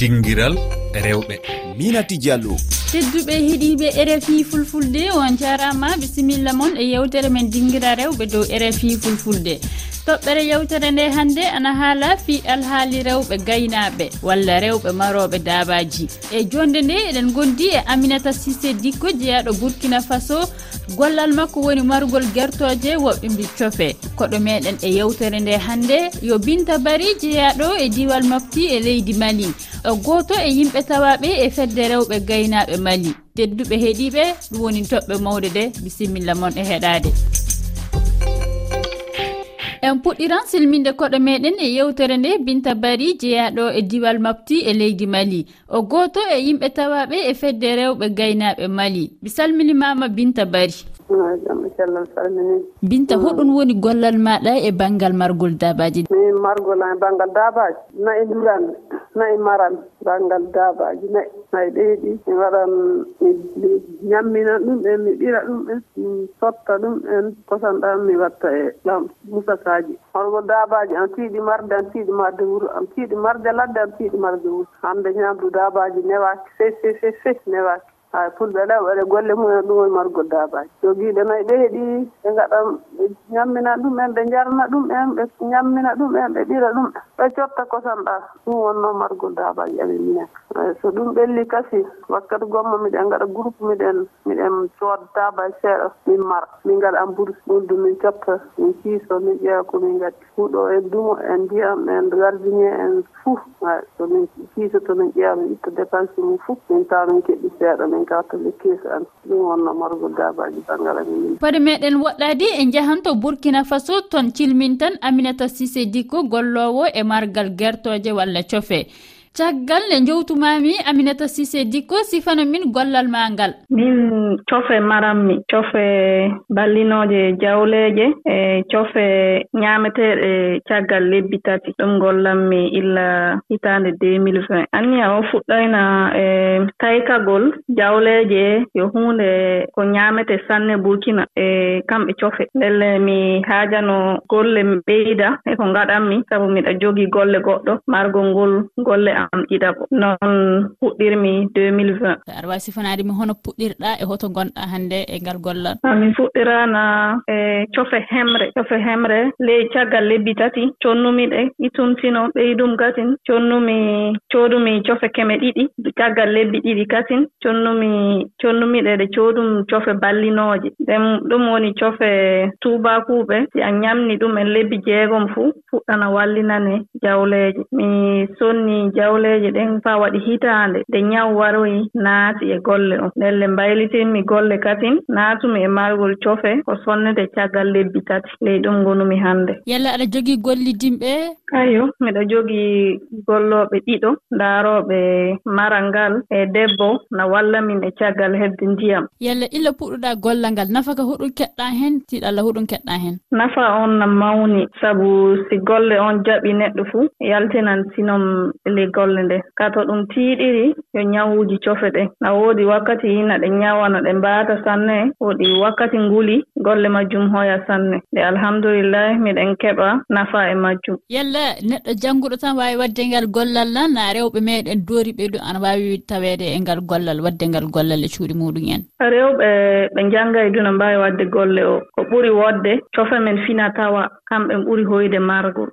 dinguiral rewɓe. Minati diallo tedduɓe heeɗiɓe rfi fulfulde on jarama bisimilla moon e yewtere men dinguira rewɓe dow rfi fulfulde. toɓɓere yewtere nde hannde ana haala fi alhaali rewɓe gaynaaɓe walla rewɓe marooɓe daabaji e jonde nde eɗen gondi e aminata sisé dikko jeyaɗo burkina faso gollal makko woni marugol gertoje woɓɓimbi cofe. Koɗo meɗen e yewtere nde hannde yo binta bari jeyaɗo e diwal mofti e leydi mali. E o goto e yimɓe tawaɓe e fedde rewɓe gaynaɓe mali. Tedduɓe heeɗiɓe ɗum woni toɓɓe mawde de bisimilla moon e heɗade en puɗɗiran silminde koɗo meɗen e yewtere nde binta bari jeyaɗo e diwal mabti e leydi mali. O goto e yimɓe tawaɓe e fedde rewɓe gaynaɓe mali. Mi salminimama binta bari. yo cellal salminima binta mm. hoɗum woni gollal maɗa e banggal margol dabaji? Min margol e banggal dabaji. Nayi duranmi nayi maran banggal dabaji. Nayi nayi ɓeydi mi waɗan mi ñammina ɗum en mi ɓira ɗum en mi sotta ɗum en. Kosan ɗan mi watta e ɗam musakaji. Holgo dabaji an tiiɗi marde an tiiɗi marde wuro an tiiɗi marde ladde an tiiɗi marde wuro. Hande ñamdu dabaji newaki fe fe fe fe newaki hay fulɓe ala waɗa golle mumen e ɗum woni margol dabaji so mbiɗen ay ɓe heeɗi ɓe gaɗa ɓe ñammina ɗumen ɓe jarna ɗum en ɓe ñammina ɗum en ɓe ɓira ɗum ɓe cotta kosam ɗa ɗum wonno margol dabaji amin minen. Eyi so ɗum ɓelli kasi wakkati gomma miɗen gaɗa groupe miɗen miɗen cood dabaji seeɗa min mara. Min gaɗa amboude ɗum min cotta min kiiso min ƴeewa komin gaɗi huuɗo en dumo en ndiyam en gardinier en fof ay so min kiiso to min ƴeewa min itta dépense mum fof min tawa min keɗɗi seeɗa min kawta le kiiso an ɗum wonno margol dabaji banngal amin e minen paade meɗen woɗɗadi e jahan to burkina faso toon cilmin tan aminata sisé dikko gollowo e margal gertoje walla cofe. caggal nde jowtumami aminata sise dikko sifano min gollal ma ngal min cofe maranmi cofe ballinoje jawleje e cofe ñameteɗe caggal lebbi tati. Ɗum gollanmi illa hitande 2020 anniya o fuɗɗayna e taykagol jawleje yo hunde ko ñamete sanne burkina e kamɓe cofe. Ndelle mi haajano golle ɓeyda e ko ngaɗanmi sabu miɗa jogi golle goɗɗo. Margol ngol golle am ɗiɗaɓo noon puɗɗirmi 2020 aɗa wawi sifanademi hono puɗɗirɗa e hoto gonɗa hannde e ngal gollal. Ah, min fuɗɗirana e cofe hemre. Cofe hemre ley caggal lebbi tati connumi ɗe itumtino ɓeydum katin connumi coodumi cofe keme ɗiɗi caggal lebbi ɗiɗi katin connumi connumiɗe ɗe coodum cofe ballinooje. Nden ɗum woni cofe tuubakuuɓe si a ñamni ɗum en lebbi jeegom fuu fuɗɗana wallinane jawleeje. Mi sonni jaw ɗewleeji ɗen faa waɗi hitaande. Nde ñaw waroyi naati e golle on ndelle mbaylitinmi golle katin naatumi e margol cofe ko sonnete caggal lebbi tati. Ley ɗum ngonumi hannde. Yalla aɗa jogii gollidimɓe ayo miɗa jogii gollooɓe ɗiɗo ndaarooɓe maral ngal e debbo na walla min e caggal heɓde ndiyam. Yalla illa puɗɗuɗa gollal ngal nafa ka hoɗum keɗɗa heen tiiɗa allah huɗum keɗɗa heen nafa on na mawni. Sabu si golle on jaɓi neɗɗo fuu yaltinan sinon le tolle nde. Kaa to ɗum tiiɗiri yo ñawuuji cofe ɗe. Na woodi wakkati yina ɗe ñawa no ɗe mbaata sanne woɗi wakkati nguli golle majjum hoya sanne. Nde alhamdulillahi miɗen keɓa nafa e majjum. Yalla neɗɗo jannguɗo tan waawi waɗde ngal gollal nan na rewɓe meɗen doori ɓeydu ana waawi taweede e ngal gollal waɗde ngal gollal e cuuɗi muɗum en. Rewɓe ɓe njannga e duna mbaawi waɗde golle o. Ko ɓuri woɗde cofe men fina tawa kamɓen ɓuri hoyde margo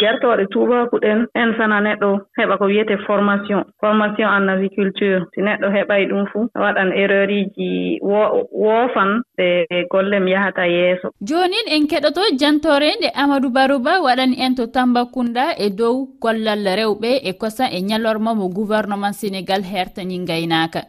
gertooɗe tuubaku ɗen en sana neɗɗo heɓa heɓa ko wiyete formation formation en agriculture. Si neɗɗo heɓay ɗum fuu waɗan erreur iji woofan ɗe gollem yahata yeeso. Jonin en keɗoto jantore nde amadou barouba waɗani en to tambakunda e dow gollal rewɓe e kosa e ñalorma mo gouvernement sénégal hertani gaynaka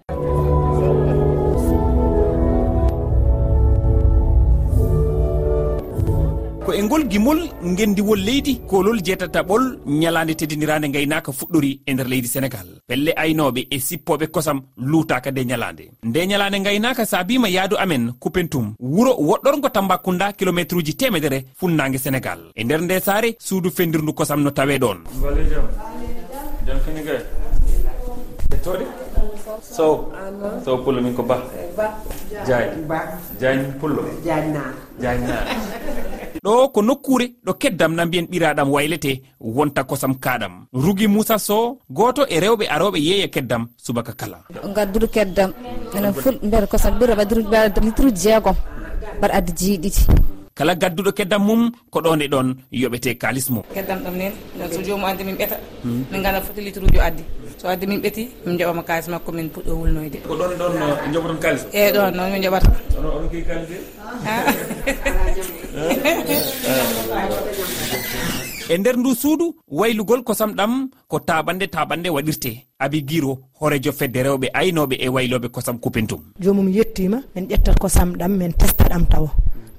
ko e ngol gimol ngendiwol leydi kolol jeetataɓol ñalande tedinirande gaynaka fuɗɗori e nder leydi sénégal. Pelle aynoɓe e sippoɓe kosam luutaka nde ñalande nde ñalande gaynaka saabima yaadu amen coupentum wuuro woɗɗorgo tambakunda kilométre uji temedere funnague sénégal. E nder nde saare suudu fendirdu kosam no tawe ɗon e sow sow pullo min ko ba. Diagne diagne pullo. Diagne naar diagne naar ɗo ko nokkure ɗo keddam na mbiyen ɓiraɗam waylete wonta kosam kaɗam. Rugi moussa sow goto e rewɓe aroɓe yeeya keddam subaka kala. Gadduɗo keddam enen ful mbiyata kosam ɓira ɓadru litruji jeegom mbaɗa addi jeeɗiɗi. kala gadduɗo keddam mum ko ɗon e ɗon yoɓete kalis mum keddam ɗam nen so jomum addi min ɓeeta min ganda foti litre uji o addi. So addi min ɓeeti min joɓama kalis makko min puɗɗo wulnoyde. Ko ɗon ɗon joɓoton kalis eyyi ɗon noon min joɓata oɗon kei kalise e nder ndu suudu waylugol kosam ɗam ko taɓande taɓande waɗirte. Abi guiro horejo fedde rewɓe aynoɓe e wayloɓe kosam kupentum. Jomum yettima min ƴettat kosam ɗam min testa ɗam tawa.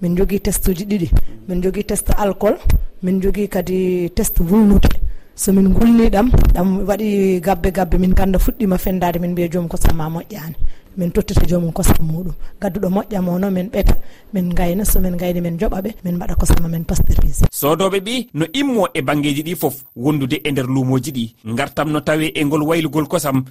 min jogui test uji ɗiɗi min jogui test alcool min jogui kadi test wulnude. Somin gulni ɗam ɗam waɗi gabbe gabbe min ganda fuɗɗima fendade min mbiya joomum kosam ma moƴƴani. min tottita joomum kosam muɗum. Gadduɗo moƴƴamo no min ɓeta min gayna somin gayni min joɓaɓe min mbaɗa kosam amen pasteurisé sodoɓe ɓi no immo e banggueji ɗi foof wondude e nder lumoji ɗi. Gartam no tawe e ngol waylugol kosam.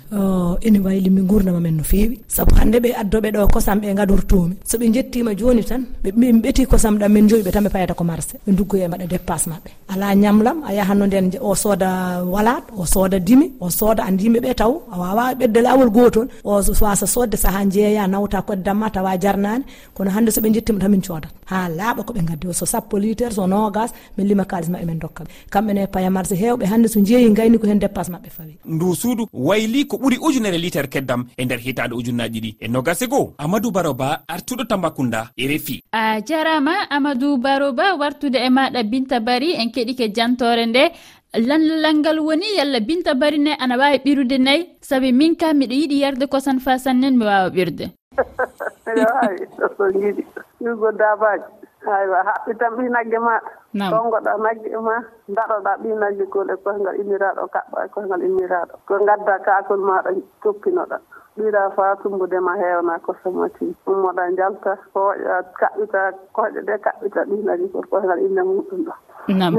Ene wayli mi gurdama no fewi saabu hande ɓe addoɓe ɗo kosam ɓe gadortomi soɓe jettima joni tan ɓe ɓeti kosam ɗam min joyi ɓe tan ɓe payata ko marché. Ɓe duggoye mbaɗa dépasse mabɓe ala ñamlam a yahanno nden o sooda walat o sooda dimi o sooda andi yimɓeɓe taw. A wawa ɓedde lawol gotol o wasa sood fodde saaha jeeya nawta koddam ma tawa jarnani kono hande soɓe jettima tan min codat ha laaɓa koɓe gaddi o. So sappo e litre so nogas min lima kalis mabɓe min dokkaɓe kamɓene paya marché hewɓe hande so jeeyi gayni ko hen dépasse mabɓe fawi. Ndu suudu wayli ko ɓuuri ujunere litere keddam e nder hitande ujunnaji ɗi. E nogase goo amadou baroba artuɗo tambakunda e refi a jarama amadou baroba wartude e maɗa binta bari en keɗike jantore nde. lanlalal ngal woni yalla binta bari barine ana wawi ɓirude nayyi. Saabi min ka miɗo yiɗi yarde kosan fa sannen mi wawa ɓirde. Miɗa wawi so jiiɗi yugo dabaji aywa haɓɓi tan ɓi nagge maɗa tongoɗa nagge ma daɗoɗa ɓi nagge gol e kosngal inniraɗo kaɓɓa e kosngal inniraɗo ko gadda kakol maɗa toppinoɗa ɓira fa tumbudema hewna kosamati ummoɗa jalta hooƴa kaɓɓita koƴe ɗe kaɓɓita ɓi nagge kor koyngal inne muɗum ɗo. nam.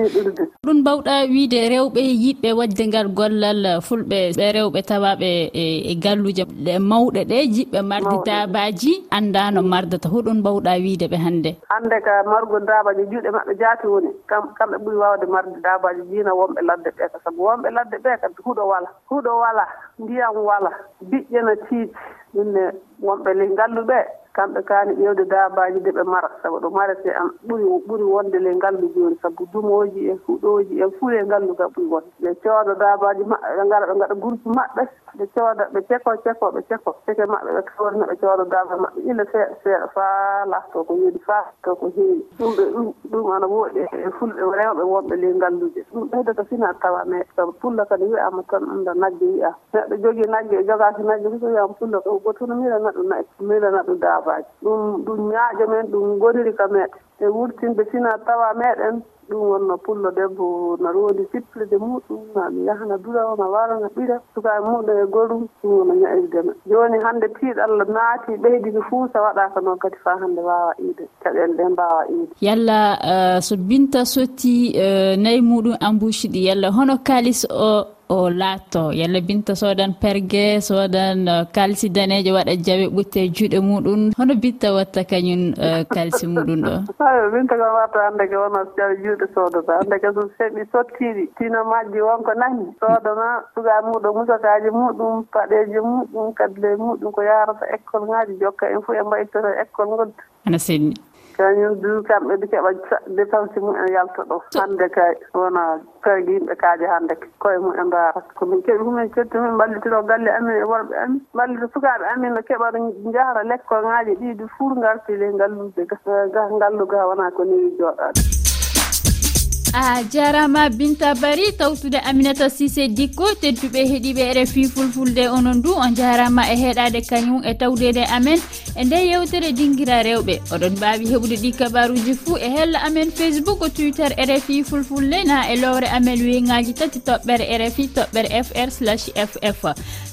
Ɗum mbawɗa wiide rewɓe yiɗɓe wadde ngal gollal fulɓe ɓe rewɓe tawaɓe e, e galluje ɗe mawɗe ɗe jiɓɓe marde dabaji andano mardata hoɗum mbawɗa wiide ɓe hannde. Hannde ka margo dabaji juuɗe maɓɓe jaati woni kamɓe ɓuuri wawde marde dabaji jiina wonɓe ladde ɓe ka. Sabu wonɓe ladde ɓe kadi huuɗo wala huuɗo wala ndiyam wala biƴƴe no tiiɗi ɗumne wonɓe ley ngalluɓe kamɓe kaani ƴeewde daabaaji de ɓe mara. Sabu ɗo marete an ɓuri ɓuri wonde ley ngallu jooni. Sabu dumooji en huɗooji en fuu e ngallu ga ɓuri wonde. Ɓe cooda daabaaji maɓɓe ɓe ngara ɓe ngaɗa groupe maɓɓe ɓe cooda ɓe ceko ceko ɓe ceko ceke maɓɓe ɓe kawrina ɓe cooda daaba maɓɓe. Ila seeɗa seeɗa faa laatoo ko yeeɗi faa to ko heewi. Ɗum ɓe ɗum ɗum ana wooɗi e fulɓe rewɓe wonɓe ley ngalluje ɗum ɓeydata fina tawa mais sabu pulla kadi wiyama tan annda nagge wiya neɗɗo jogii nagge e jogaaki nagge fof wiyama pulla ko gotuno miilanaa ɗum nagge miilanaa ɗum daaba nafaji ɗum ɗum ñaaƴo men ɗum gonirika meɗen. E wurtinde fina tawa meɗen ɗum wonno pullo debbo no roodi sipplide muɗum mami yahana durawo ma wara na ɓira. Sukaɓe muɗum e gorum ɗum wono ña'irdema joni hande tiiɗallah naati ɓeydiki fuu so waɗaka noon kadi fa hande wawa iide caɗele ɗe mbawa iide. Yalla eh, so binta sotti eh, nayi muɗum embouche ɗi yalla hono kalis o o laatto yalla binta sodan pergue sodan uh, kalsi daneje waɗa jawe ɓutte juuɗe muɗum hono binta watta kañum uh, kalsi muɗum ɗo? Ayo binta kam watta hannde ke wono jaaɓe juuɗe sodata hannde ke so feɓi sottiɗi tino majji wonko nani. Sodana suga muɗum musakaji muɗum paɗeji muɗum kadle muɗum ko yarata école ŋaji jokka en fof e mbaytora école goddu ana selli kañum du kamɓe ɓe keeɓa dépense mumen yalta ɗo hande kay wona peege yimɓe kaaje hande koye mumen mbarat komin keeɓi komin cetti min mballitiro galle amin e worɓe amin ballito sukaɓe amin no keɓata jahata lekkol ŋaaji ɗiɗi fuur garti ley ngallude ngalluga wona ko newi jooɗade a jarama binta bari tawtude aminata sisé dikko tedduɓe heeɗiɓe rfi fulfulde onon du on jarama e heeɗade kañum e tawdede amen e nde yewtere dinguira rewɓe. Oɗon mbawi heɓude ɗi kabaruji fuu e hella amen facebook twitter rfi fulfulde na e lowre amen wiyngaji tati toɓɓere rfi toɓɓere fr slash ff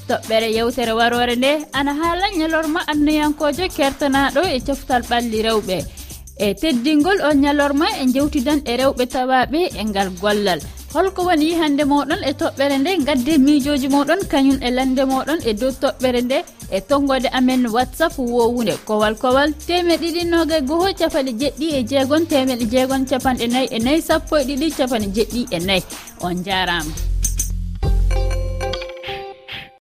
toɓɓere yewtere warore nde ana haala ñalorma annayankojo kertanaɗo e coftal ɓalli rewɓe. e teddingol on ñalorma e jewtidan e rewɓe tawaɓe e ngal gollal. Holko woni yihande moɗon e toɓɓere nde gadde miijoji moɗon kañum e lande moɗon e dow toɓɓere nde e tonggode amen whatsapp wowunde kowal kowal temed ɗiɗi noga goho capanɗe jeɗɗi e jeegon temeɗe jeegon capanɗe nayyi e nayyi sappo e ɗiɗi capanɗe jeɗɗi e nayyi. On jarama.